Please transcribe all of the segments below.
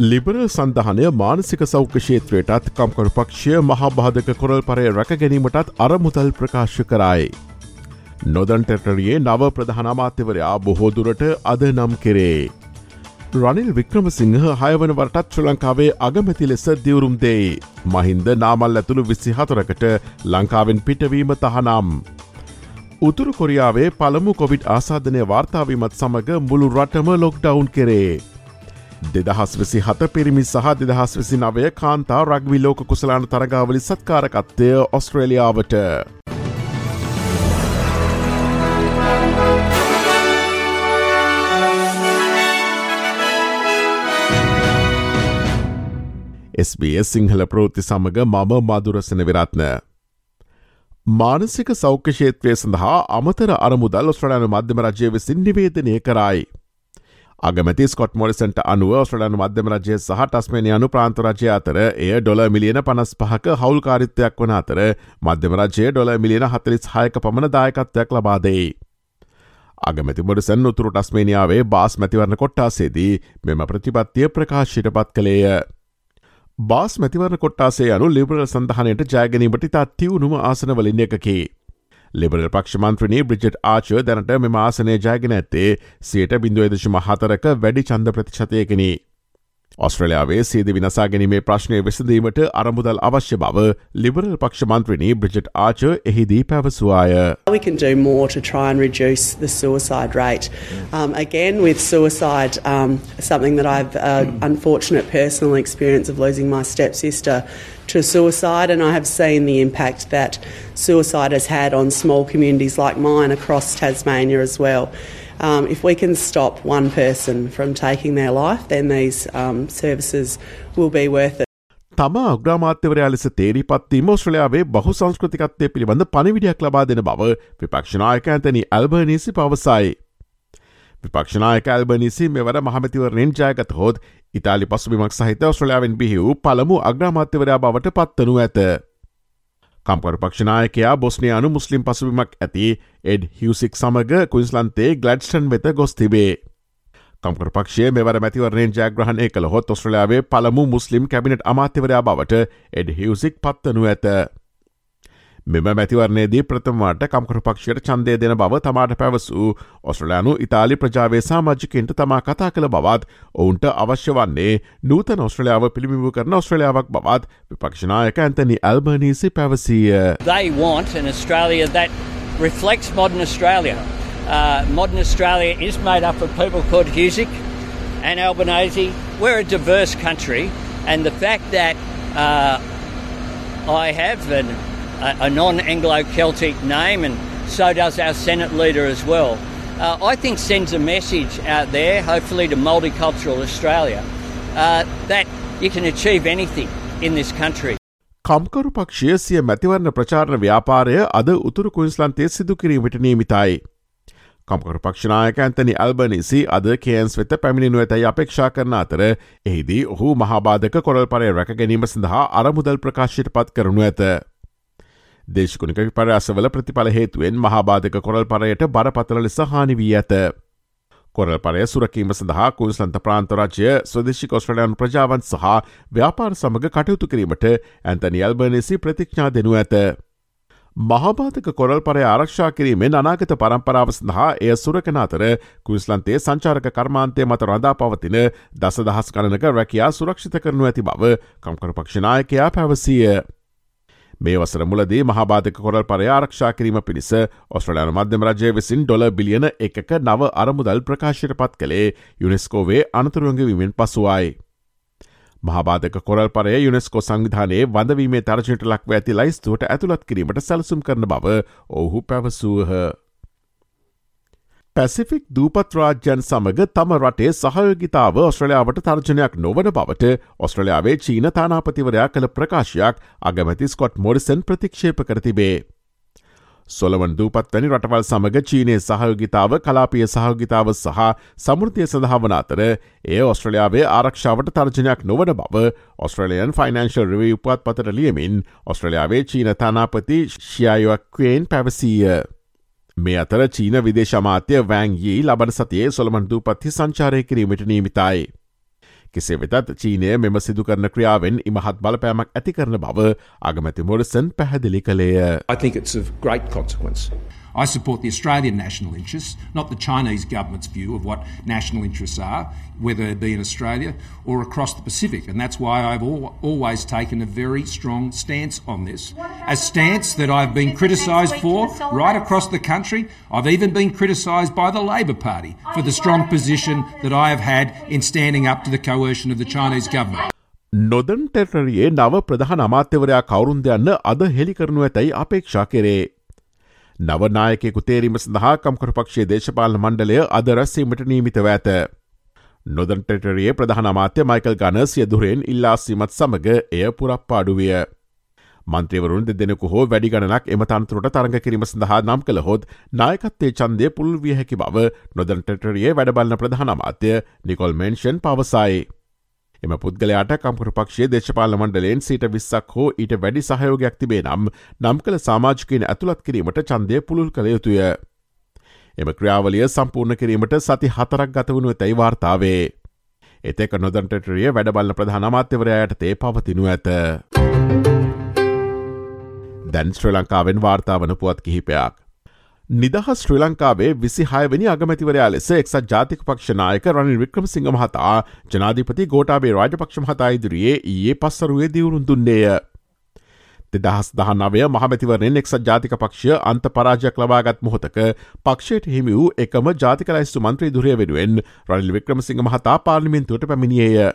Liberal සඳහනය මානසික සෞඛ්‍ය ෂේත්‍රයටත් කම්කරු පක්ෂය මහාබාධක කොරල් පරය රැක ගැනීමටත් අරමුදල් ප්‍රකාශ කරයි. නොදන් ටෙටරියේ නව ප්‍රධානමාත්‍යවරයා බොහෝදුරට අද නම් කෙරේ. රනිල් වික්‍රමසිංහ හයවන වරටත් ශ්‍ර ලංකාවේ අගමැති ලෙස දිවුරුම් දෙයි. මහින්ද නාමල් ඇතුළු විසි හතුරකට ලංකාවෙන් පිටවීම තහනම්. උතුරු කොරියාවේ පළමු කොවිඩ් ආසාධනය වාර්තාවීමත් සමඟ මුළු රටම ලොක්ඩවුන් කරේ. දෙදහස් වෙසි හත පිරිමි සහ දෙදහස් වෙසි නවය කාන්තා රක්වි ලෝක කුසලාන තරගාවලි සත්කාරකත්තය ඔස්ට්‍රේලියාවට. SBS සිංහල ප්‍රෝති සමඟ මම මදුරසන විරත්න. මානසික සෞඛ්‍ය ෂේත්‍රය සඳහා අමතර අරමුදල් ඔස්ට්‍රලයානු මධ්‍යම රජය විසින් නිවේදනය කරයි. අගමැති ස්කොට් මොරිසන්ට අනුව ස්ට්‍රලන් මධ්‍යම රජය සහ ටස්මේනයනු ප්‍රාන්තරජය අතර එය ඩොල මිලියන පනස් පහක හවුල් කාරිත්වයක් වන අතර මධ්‍යම රජය ඩොල මිලියන හතලිස් හයක පමණ දායකත්වයක් ලබාදෙයි. අගමැති මොඩසන් උතුරු ටස්මේනියාවේ බාස් මැතිවරණ කොට්ටාසේදී මෙම ප්‍රතිපත්තිය ප්‍රකාශයට පත් කළේය. බාස් මැතිවරණ කොට්ටාසේ අනු ලිබරල් සඳහනයට ජයගැනීමට තා තිවුණුම ආසනවලින් එකකි. ලිබරල් පක්ෂමන්ත්‍රනී බ්‍රිජට් ආච දැනට මෙම ආසනය ජයගෙන ඇත්තේ සයට බිඳුවදශ මහතරක වැඩි චන්ද ප්‍රතිශතයකෙනී. ඔස්ට්‍රලයාාවේ සේද විනසා ගැනීමේ ප්‍රශ්නය විසඳීමට අරමුදල් අවශ්‍ය බව ලිබරල් පක්ෂ මන්ත්‍රණී බ්‍රිජට් ආච එහිදී පැවසවාය. We can do more to try and reduce the suicide rate. Um, again, with suicide, um, something that I've uh, unfortunate personal experience of losing my stepsister to suicide, and I have seen the impact that suicide has had on small communities like mine across Tasmania as well. Um, if we can stop one person from taking their life, then these um, services will be worth it. තම අග්‍රාමාත්‍යවරයා ලෙස තේරී පත්වීම ඔස්ට්‍රලයාාවේ බහු සංස්කෘතිකත්වය පිළිබඳ පණවිඩියක් ලබා දෙන බව විපක්ෂනායක ඇතැනි Albanese පවසයි. විපක්ෂනායක Albanese මෙවර මහමතිවරණෙන් ජයගත හෝත් ඉතාලි පසුබිමක් සහිත ඔස්ට්‍රලයාාවෙන් බිහි වූ පළමු අග්‍රාමාත්‍යවරයා බවට පත්වනු ඇත. කම්කරු පක්ෂනායකයා බොස්නයානු මුස්ලිම් පසුබිමක් ඇති එඩ් හිවසික් සමඟ කුයින්ස්ලන්තේ ගලඩ්ස්ටන් වෙත ගොස් තිබේ. කම්කර පක්ෂය මෙවර මැතිවරණයෙන් ජයග්‍රහණය කළ හොත් ඔස්ට්‍රලයාාවේ පළමු මුස්ලිම් කැබිනට අමාත්‍යවරයා බවට එඩ් හිවසික් පත්වනු ඇත. මෙම මැතිවරණයේදී ප්‍රථමවාට කම්කරු පක්ෂයට චන්දය දෙන බව තමාට පැවසූ ඔස්ට්‍රලයානු ඉතාලි ප්‍රජාවේ සාමාජිකෙන්ට තමා කතා කළ බවත් ඔවුන්ට අවශ්‍ය වන්නේ නූතන ඔස්ට්‍රලයාාව පිළිමිව කරන ඔස්ට්‍රලයාාවක් බවත් විපක්ෂනායක ඇතනි ඇල්බනීසි පැවසීය. They want an Australia that reflects modern Australia. Uh, modern Australia is made up of people called Husick and Albanese. We're a diverse country, and the fact that uh, I have an a, a non Anglo Celtic name, and so does our Senate leader as well. Uh, I think sends a message out there, hopefully to multicultural Australia, uh, that you can achieve anything in this country. කම්කරු පක්ෂය සිය මැතිවරණ ප්‍රචාරණ ව්‍යාපාරය අද උතුරු කුයින්ස්ලන්තේ සිදු කිරීමට නියමිතයි. කම්කරු පක්ෂනායක ඇතනි අල්බනිසි අද කේන්ස් වෙත පැමිණිනු ඇතයි අපේක්ෂා කරන අතර එහිදී ඔහු මහාබාධක කොරල් පරය රැක ගැනීම සඳහා අරමුදල් ප්‍රකාශයට පත් කරනු ඇත. දේශකුණික විපරාසවල ප්‍රතිඵල හේතුවෙන් මහාබාධක කොරල් පරයට බරපතල ලෙස හානි වී ඇත. කොරල් පරය සුරකීම සඳහා කුන්ස්ලන්ත ප්‍රාන්තරාජය ස්වදේශි කොස්ට්‍රලයන් ප්‍රජාවන් සහ ව්‍යාපාර සමඟ කටයුතු කිරීමට ඇන්තනි අල්බනසි ප්‍රතිඥා දෙනු ඇත. මහාපාතක කොරල් පරය ආරක්ෂා කිරීමෙන් අනාගත පරම්පරාව සඳහා එය සුරකන අතර කුයිස්ලන්තේ සංචාරක කර්මාන්තය මත රඳා පවතින දස දහස් කණනක රැකයා සුරක්ෂිත කරනු ඇති බව කම්කර පක්ෂනායකයා පැවසීය. මේ වසර මුලදී මහාබාධක කොරල් පරය ආරක්ෂා කිරීම පිණිස ඔස්ට්‍රලයානු මධ්‍යම රජය විසින් ඩොල බිලියන එකක නව අරමුදල් ප්‍රකාශයට පත් කළේ යුනෙස්කෝවේ අනතුරුවන්ගවීමෙන් පසුවයි. මහාබාධක කොරල් පරය යුනෙස්කෝ සංවිධානයේ වඳවීමේ තරජයට ලක්ව ඇති ලයිස්තුවට ඇතුළත් කිරීමට සැලසුම් කරන බව ඔහු පැවසූහ. පැසිෆික් දූපත් රාජ්‍යන් සමඟ තම රටේ සහයෝගිතාව ඔස්ට්‍රලයාාවට තර්ජනයක් නොවන බවට ඔස්ට්‍රලයාාවේ චීන තානාපතිවරයා කළ ප්‍රකාශයක් අගමැති ස්කොට් මොරිසන් ප්‍රතික්ෂේප කරතිබේ. සොලවන් දූපත්වැනි රටවල් සමඟ චීනය සහයෝගිතාව කලාපිය සහෝගිතාව සහ සමෘතිය සඳහාවන අතර ඒ ඔස්ට්‍රලයාාවේ ආරක්ෂාවට තර්ජනයක් නොවන බව ඔස්ට්‍රලයන් ෆයිනන්ශල් රිවී උපත් පතට ලියමින් ඔස්ට්‍රලයාාවේ චීන තානාපති ශියායුවක්වයෙන් පැවසීය. මේ අතර චීන විදේශමාත්‍ය වෑන්ගී ලබන සතියේ සොළමන් දූපත්හි සංචාරය කිරීමට නීමිතයි. කෙසේ වෙතත් චීනය මෙම සිදු කරන ක්‍රියාවෙන් ඉමහත් බලපෑමක් ඇති කරන බව අගමැති මොරිසන් පැහැදිලි කළේය. I think it's of great consequence. I support the Australian national interests, not the Chinese government's view of what national interests are, whether it be in Australia or across the Pacific. And that's why I've al- always taken a very strong stance on this. A stance that I've been criticised for right across the country. I've even been criticised by the Labor Party for the strong position that I have had in standing up to the coercion of the Chinese government. නොදන් ටෙටරයේ නව ප්‍රධාන අමාත්‍යවරයා කවරුන් දෙයන්න අද හෙළි කරනු ඇතැයි අපේක්ෂා කෙරේ. නවනායකෙකු තේරීම සඳහා කම්කරපක්ෂයේ දේශපාල මණ්ඩලය අද රැස්සීමට නීමිතව ඇත. නොදන්ටෙටරයේ ප්‍රධාන අමාත්‍ය මයිකල් ගනස් යදුරෙන් ඉල්ලාසීමත් සමඟ එය පුරප්පාඩුවිය. මන්ත්‍රවරුන් දෙදෙනෙකු හෝ වැඩි ගණනක් එම තන්තුරට තරඟ කිරීම සඳහා නම් කළ හොත් නායකත්තේ චන්දය පුල් විය හැකි බව නොදන්ටෙටරියේ වැඩබලන ප්‍රධාන අමාත්‍ය නිකොල් මෙන්ෂන් පවසයි. එම පුද්ගලයාට කම්කරු පක්ෂයේ දේශපාල මණ්ඩලයෙන් සීට විස්සක් හෝ ඊට වැඩි සහයෝගයක් තිබේ නම් නම් කළ සාමාජිකයෙන් ඇතුළත් කිරීමට චන්දය පුළුල් කළ යුතුය. එම ක්‍රියාවලිය සම්පූර්ණ කිරීමට සති හතරක් ගතවුණුව තැයි වාර්තාවේ. එතෙක නොදන්ටටරිය වැඩබල්ල ප්‍රධාන අමාත්‍යවරයායට තේ පවතිනු ඇත. දැන් ශ්‍ර ලංකාවෙන් වාර්තාාවන පුවත් කිහිපයක්. නිදහස් ශ්‍රී ලංකාවේ විසිහයවැනි අගමැතිවරයා ලෙස එක්සත් ජාතික පක්ෂනායක රනිල් වික්‍රම සිංහ මහතා ජනාධිපති ගෝටාබේ රාජපක්ෂ මහතා ඉදිරියේ ඊයේ පස්සරුවේ දියවරුන් දුන්නේය. දෙදහස් දහනවය මහමැතිවරෙන් එක්සත් ජාතික පක්ෂය අන්ත පරාජයක් ලබාගත් මොහොතක පක්ෂයට හිමි වූ එකම ජාතික ලයිස්තු මන්ත්‍රී දුරය වෙනුවෙන් රනිල් වික්‍රම සිංහ මහතා පාර්ලිමින්තුවට පැමිණියය.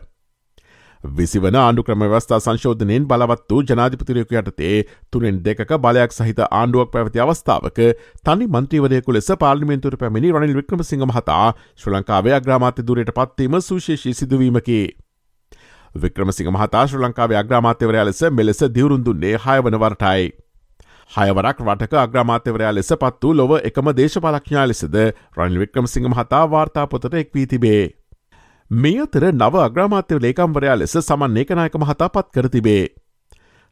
විසිවන ආණ්ඩු ක්‍රම වස්ථා සංශෝධනයෙන් බලවත් වූ ජනාධිපතිරයකු යටතේ තුනෙන් දෙක බලයක් සහිත ආණ්ඩුවක් පැවති අවස්ථාවක තනි මන්ත්‍රීවරයකු ලෙස පාර්ලිමෙන්තුර පැමිණි රනිල් වික්‍රම සිංහ මහතා ශ්‍ර ලංකාවේ අග්‍රාමාත්‍ය දුරයට පත්වීම සුශේෂී සිදුවීමකි. වික්‍රමසිංහ මහතා ශ්‍ර ලංකාවේ අග්‍රාමාත්‍යවරයා ලෙස මෙලෙස දිවරුන්දුන්නේ හයවන වරටයි. හයවරක් රටක අග්‍රමාත්‍යවරයා ලෙස පත් වූ ලොව එකම දේශපාලක්ඥා ලෙසද රනිල් වික්‍රමසිංහ මහතා වාර්තාපොතට එක්වී තිබේ. මේ අතර නව අග්‍රාමාත්‍ය ලේකම්වරයා ලෙස සමන් ඒකනායක මහතා පත් කර තිබේ.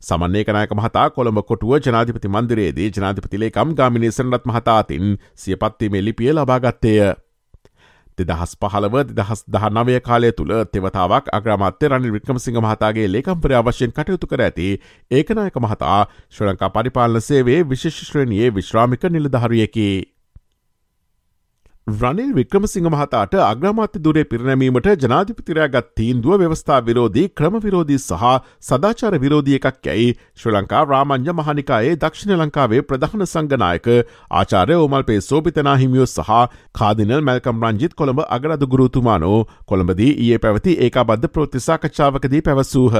සමන්නේකනායක මහතා කොළඹ කොටුව ජනාධිපති මන්දිරයේදී ජනාධිපතිලේකම් ගාමිනි සනරත් මහතාතින් සිය පත්වීමේ ලිපිය ලබාගත්තේය. දෙදහස් පහළව දෙදහස් දහනවය කාලය තුළ තෙවතාවක් අග්‍රමාත්‍ය රනිල් වික්‍රමසිංහ මහතාගේ ලේකම්පරය අවශ්‍යයෙන් කටයුතු කර ඇති ඒකනායක මහතා ශ්‍ර ලංකා පරිපාලන සේවේ විශේෂශ්‍රණයේ විශ්‍රාමික නිලධහරියකි. රනිල් වික්‍රමසිංහ මහතාට අග්‍රමාත්‍ය දුරේ පිරිනැමීමට ජනාධිපතිරයාගත් තීන්දුව ව්‍යවස්ථා විරෝධී ක්‍රම විරෝධී සහ සදාචාර විරෝධිය එකක් ඇයි ශ්‍ර ලංකා රාමං්‍ය මහනිකායේ දක්ෂිණ ලංකාවේ ප්‍රධාන සංගනායක ආචාරය ඕමල්පේ සෝපිතනා හිමියෝ සහ කාදිනල් මැල්කම් රංජිත් කොළඹ අගරද ගුරුතුමානෝ කොළඹදී ඒ පැවති ඒකා බද්ධ ප්‍රෘතිසාකච්ඡාවකදී පැවසූහ.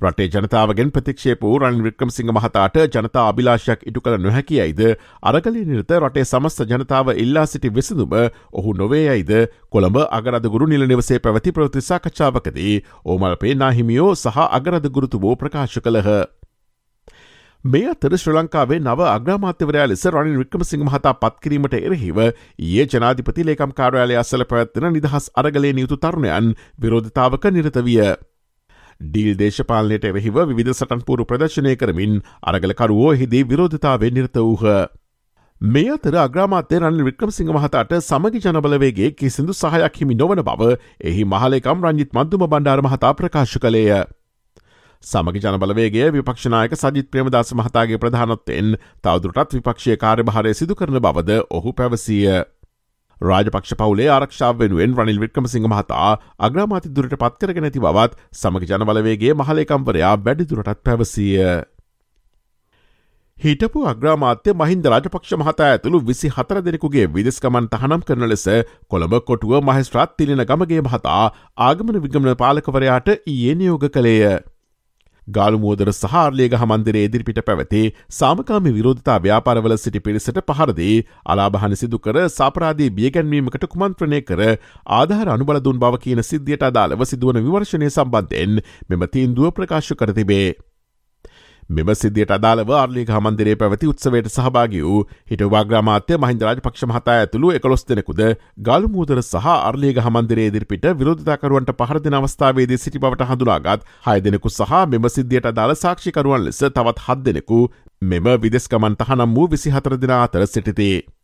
රටේ ජනතාවගෙන් ප්‍රතික්ෂේප වූ රන් වික්‍රම සිංහ මහතාට ජනතා අභිලාශයක් ඉටු කළ නොහැකියයිද අරගලි නිරත රටේ සමස්ත ජනතාව ඉල්ලා සිටි විසඳුම ඔහු නොවේයයිද කොළඹ අගරදගුරු නිල නිවසේ පැවති ප්‍රතිසාකච්ඡාවකදී ඕමල්පේ නාහිමියෝ සහ අගරදගුරුතුබෝ ප්‍රකාශ කළහ. මේ අතර ශ්‍ර ලංකාවේ නව අග්‍රමාත්‍යවරයා ලෙස රනිල් වික්‍රමසිංහ මහතා පත්කිරීමට එරහිව ඒ ජනාධිපති ලේකම් කාරයාලය අසල පැවත්වන නිදහස් අරගලය නියුතු තරුණයන් විරෝධතාවක නිරත විය. ඩීල් දේශපාලනයට එරහිව විධ සටන්පුරු ප්‍රදර්ශනය කරමින් අරගලකරුවෝ හිදී විරෝධතාවේ නිර්ත වූහ. මේ අතර අග්‍රාමාත්‍ය රනිල් වික්‍රමසිංහ මහතාට සමගි ජනබලවේගේ කිසිදු සහයක් හිමි නොවන බව එහි මහලේකම් රංජිත් මන්දුම බණ්ඩාර මහතා ප්‍රකාශ කළේය. සමගි ජනබලවේගේ විපක්ෂනායක සජිත් ප්‍රේමදාස මහතාගේ ප්‍රධානත්වයෙන් තවදුරටත් විපක්ෂය කාර්යභාරය සිදු කරන බවද ඔහු පැවසීය. රාජපක්ෂ පවුලේ ආරක්ෂාව වෙනුවෙන් රනිල් වික්‍රමසිංහ මහතා අග්‍රාමාති දුරට පත්කරගෙන ඇති බවත් සමග ජනබලවේගේ මහලේකම්වරයා වැඩිදුරටත් පැවසීය. හිටපු අග්‍රාමාත්‍ය මහින්ද රාජපක්ෂ මහතා ඇතුළු විසි හතර දෙනෙකුගේ විදෙස්කමන් තහනම් කරන ලෙස කොළඹ කොටුව මහිස්ත්‍රාත් තිලින ගමගේ මහතා ආගමන විගමන පාලකවරයාට ඊයේ නියෝග කළේය. ගාලුමෝදර සහාර්ලේග හමන්දිරේ ඉදිරිපිට පැවති සාමකාමි විරෝධතා ව්‍යාපාරවල සිටි පිරිසට පහරදී අලාභහන සිදු කර සාපරාදී බියගැන්වීමකට කුමන්ත්‍රණය කර ආධාර අනුබලදුන් බව කියන සිද්ධියට අදාළව සිදුවන විවර්ශනය සම්බන්ධයෙන් මෙම තීන්දුව ප්‍රකාශ කර තිබේ. මෙම සිද්ධියට අදාළව අර්ලික හමන්දිරේ පැවති උත්සවයට සහභාගි වූ හිට වාග්‍රාමාත්‍ය මහින්දරාජ පක්ෂ මහතා ඇතුළු එකළොස් දෙනෙකුද ගාලුමූදර සහ අර්ලික හමන්දිරේ දිරිපිට විරෝධතාකරුවන්ට පහරදින අවස්ථාවේදී සිටි බවට හඳුනාගත් හය දෙනෙකු සහ මෙම සිද්ධියට අදාළ සාක්ෂිකරුවන් ලෙස තවත් හත් දෙනෙකු මෙම විදෙස්කමන් තහනම් වූ විසි හතර දෙනා අතර සිටිතේ.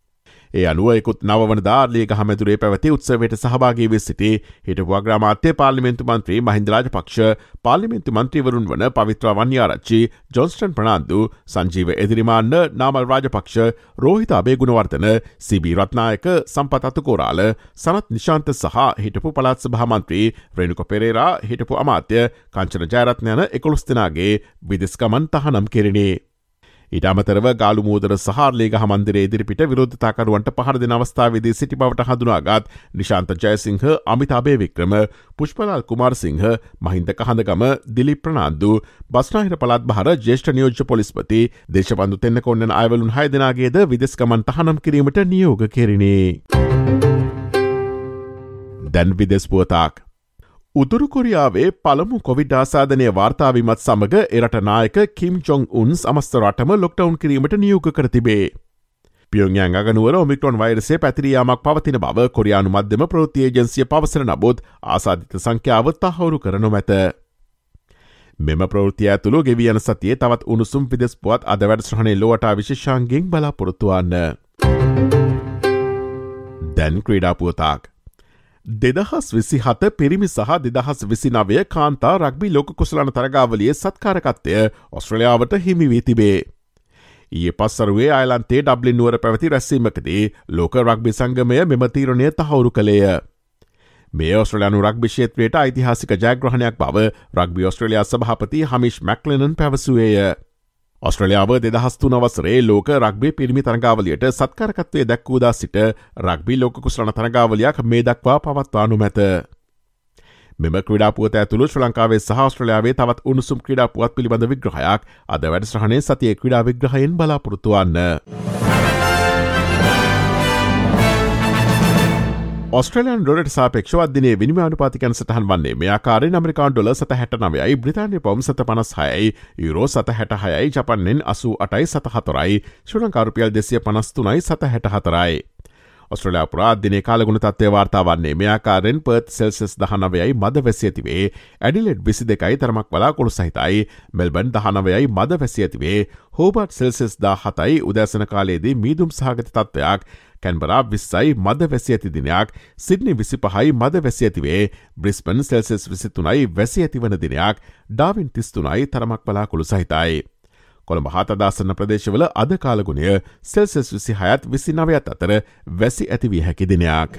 ඒ අනුවයකුත් නවන දාර්ලියක හමැතුරේ පැවති උත්සවයට සහභාගී වෙ සිටි හිට වග්‍රාමාත්‍ය පාලිමෙන්තු මන්ත්‍රී මහින්දරාජ පක්ෂ පාලිමෙන්තු මන්ත්‍රීවරුන් වන පවිත්‍ර වන්‍යාරච්චි ජොන්ස්ටන් ප්‍රනාාන්දු සංජීව එදිරිමාන්න නාමල් රාජපක්ෂ රෝහිත අබේ ගුණවර්තන සිබී රත්නායක සම්පත් අතුකෝරාල සනත් නිශාන්ත සහ හිටපු පලාත් සභහමන්ත්‍රී රෙනුක පෙරේරා හිටපු අමාත්‍ය කංචන ජයරත්නයන එකොළොස් දෙනාගේ විදෙස්කමන් තහනම් කෙරෙනේ. ඊට අමතරව ගාලු මූදර සහරලේග හමන්දිරේ ඉදිරිපිට විරෝධතාකරුවන්ට පහර දෙන අවස්ථාවේදී සිටි බවට හඳුනාගත් නිශාන්ත ජයසිංහ අමිතාබේ වික්‍රම පුෂ්පලාල් කුමාරසිංහ මහින්ද කහඳගම දිලි ප්‍රනාන්දු බස්නාහිර පළත් බහර ජේෂ්ඨ නියෝජ්‍ය පොලිස්පති දේශපන්දු දෙන්න කොන්නන අයවලුන් හය දෙනාගේද විදෙස්කමන් තහනම් කිරීමට නියෝග කෙරිනේ. දැන් විදෙස් පුවතාක් උතුරු කොරියාවේ පළමු කොවිඩ් ආසාධනය වාර්තාාවමත් සමඟ එරට නායක කිම් චොං උන් සමස්ත රටම ලොක්ටවුන් කිරීමට නියෝග කර තිබේ. පියෝගයන් අගනුවර ඔමික්ටොන් වෛරසේ පැතිරියාමක් පවතින බව කොරයානු මධ්‍යම ප්‍රෘතියජන්සිය පවසර නබොත් ආසාධිත සංඛ්‍යාවත් අහවුරු කරනු මැත. මෙම ප්‍රෘතිය ඇතුළු ගෙවියන සතියේ තවත් උණුසුම් පිදෙස් පුවත් අද වැඩස්්‍රහණය ලෝට විශෂාන්ගෙන් බලාපොරොත්තුවන්න. දැන් ක්‍රීඩාපුවතාක්. දෙදහස් විසි හත පිරිමි සහ දෙදහස් විසිනවය කාන්තා රක්බි ලෝක කුසලන තරගාවලිය සත්කාරකත්වය ඔස්ට්‍රලියාවට හිමිවී තිබේ. ඒ පස්සරුවේ අයිලන්තේ ඩබ්ලි නුවර පැවති රැස්සීමකදී ලෝක රක්බි සංගමය මෙම තීරණය තහවුරු කළේය. මේ ඔස්ට්‍රලයානු රක්භිෂේත්‍රයට ඓතිහාසික ජයග්‍රහණයක් බව රක්බි ඔස්ට්‍රලයා සභහපති හමිෂ් මැක්ලනන් පැවසුවේය. ඔස්ට්‍රලියාව දෙදහස්තු නවසරේ ලෝක රක්බේ පිරිමි තරගාවලියට සත්කාරකත්වය දැක්වූදා සිට රක්බි ලෝක කුසලන තරගාවලයක් මේ දක්වා පවත්වානු මැත. මෙම ක්‍රඩාපුවත ඇතුළු ශ්‍ර ලංකාවේ සහස්ට්‍රලයාාවේ තවත් උණුසුම් ක්‍රඩාපුවත් පිළිබඳ විග්‍රහයක් අද වැඩස්්‍රහණය සතිය ක්‍රඩා විග්‍රහයෙන් බලාපොරොත්තුවන්න. ස්ට්‍රලයන් ඩොලට සාපක්ෂවත්දිනේ විනිමානුපාතිකන් සටහන් වන්නේ මෙයාකාරෙන් අමරිකාන් ඩොල සත හැට නවයයි බ්‍රතාානය පොම් සත පනස් හයයි යුරෝ සත හැට හයයි ජපන්නෙන් අසු අටයි සත හතරයි ශ්‍රලංකාරුපියල් දෙසිය පනස්තුනයි සත හැට හතරයි. ඔස්ට්‍රලයා පුරාධ්‍යනය කාලගුණ තත්වය වාර්තාවන්නේ මෙයාකාරෙන් පර්ත් සෙල්සෙස් දහනවයයි මද වැසිඇතිවේ ඇඩිලෙඩ් විසි දෙකයි තරමක් වලා කොළු සහිතයි මෙල්බන් දහනවයයි මද වැසිඇතිවේ හෝබට් සෙල්සෙස් දා හතයි උදැසන කාලයේදී මීදුම් සහගත තත්ත්වයක් කැන්බරා විස්සයි මද වැසි ඇති දිනයක් සිඩ්නි විසි පහයි මද වැසි ඇතිවේ බ්‍රිස්පන් සෙල්සෙස් විසිතුනයි වැසි ඇතිවන දිනයක් ඩාවින් තිස්තුනයි තරමක් පලා කොළු සහිතයි. කොළඹ හතදාසන්න ප්‍රදේශවල අද කාලගුණය සෙල්සෙස් විසි හයත් විසි නවයත් අතර වැසි ඇතිවිය හැකි දිනයක්.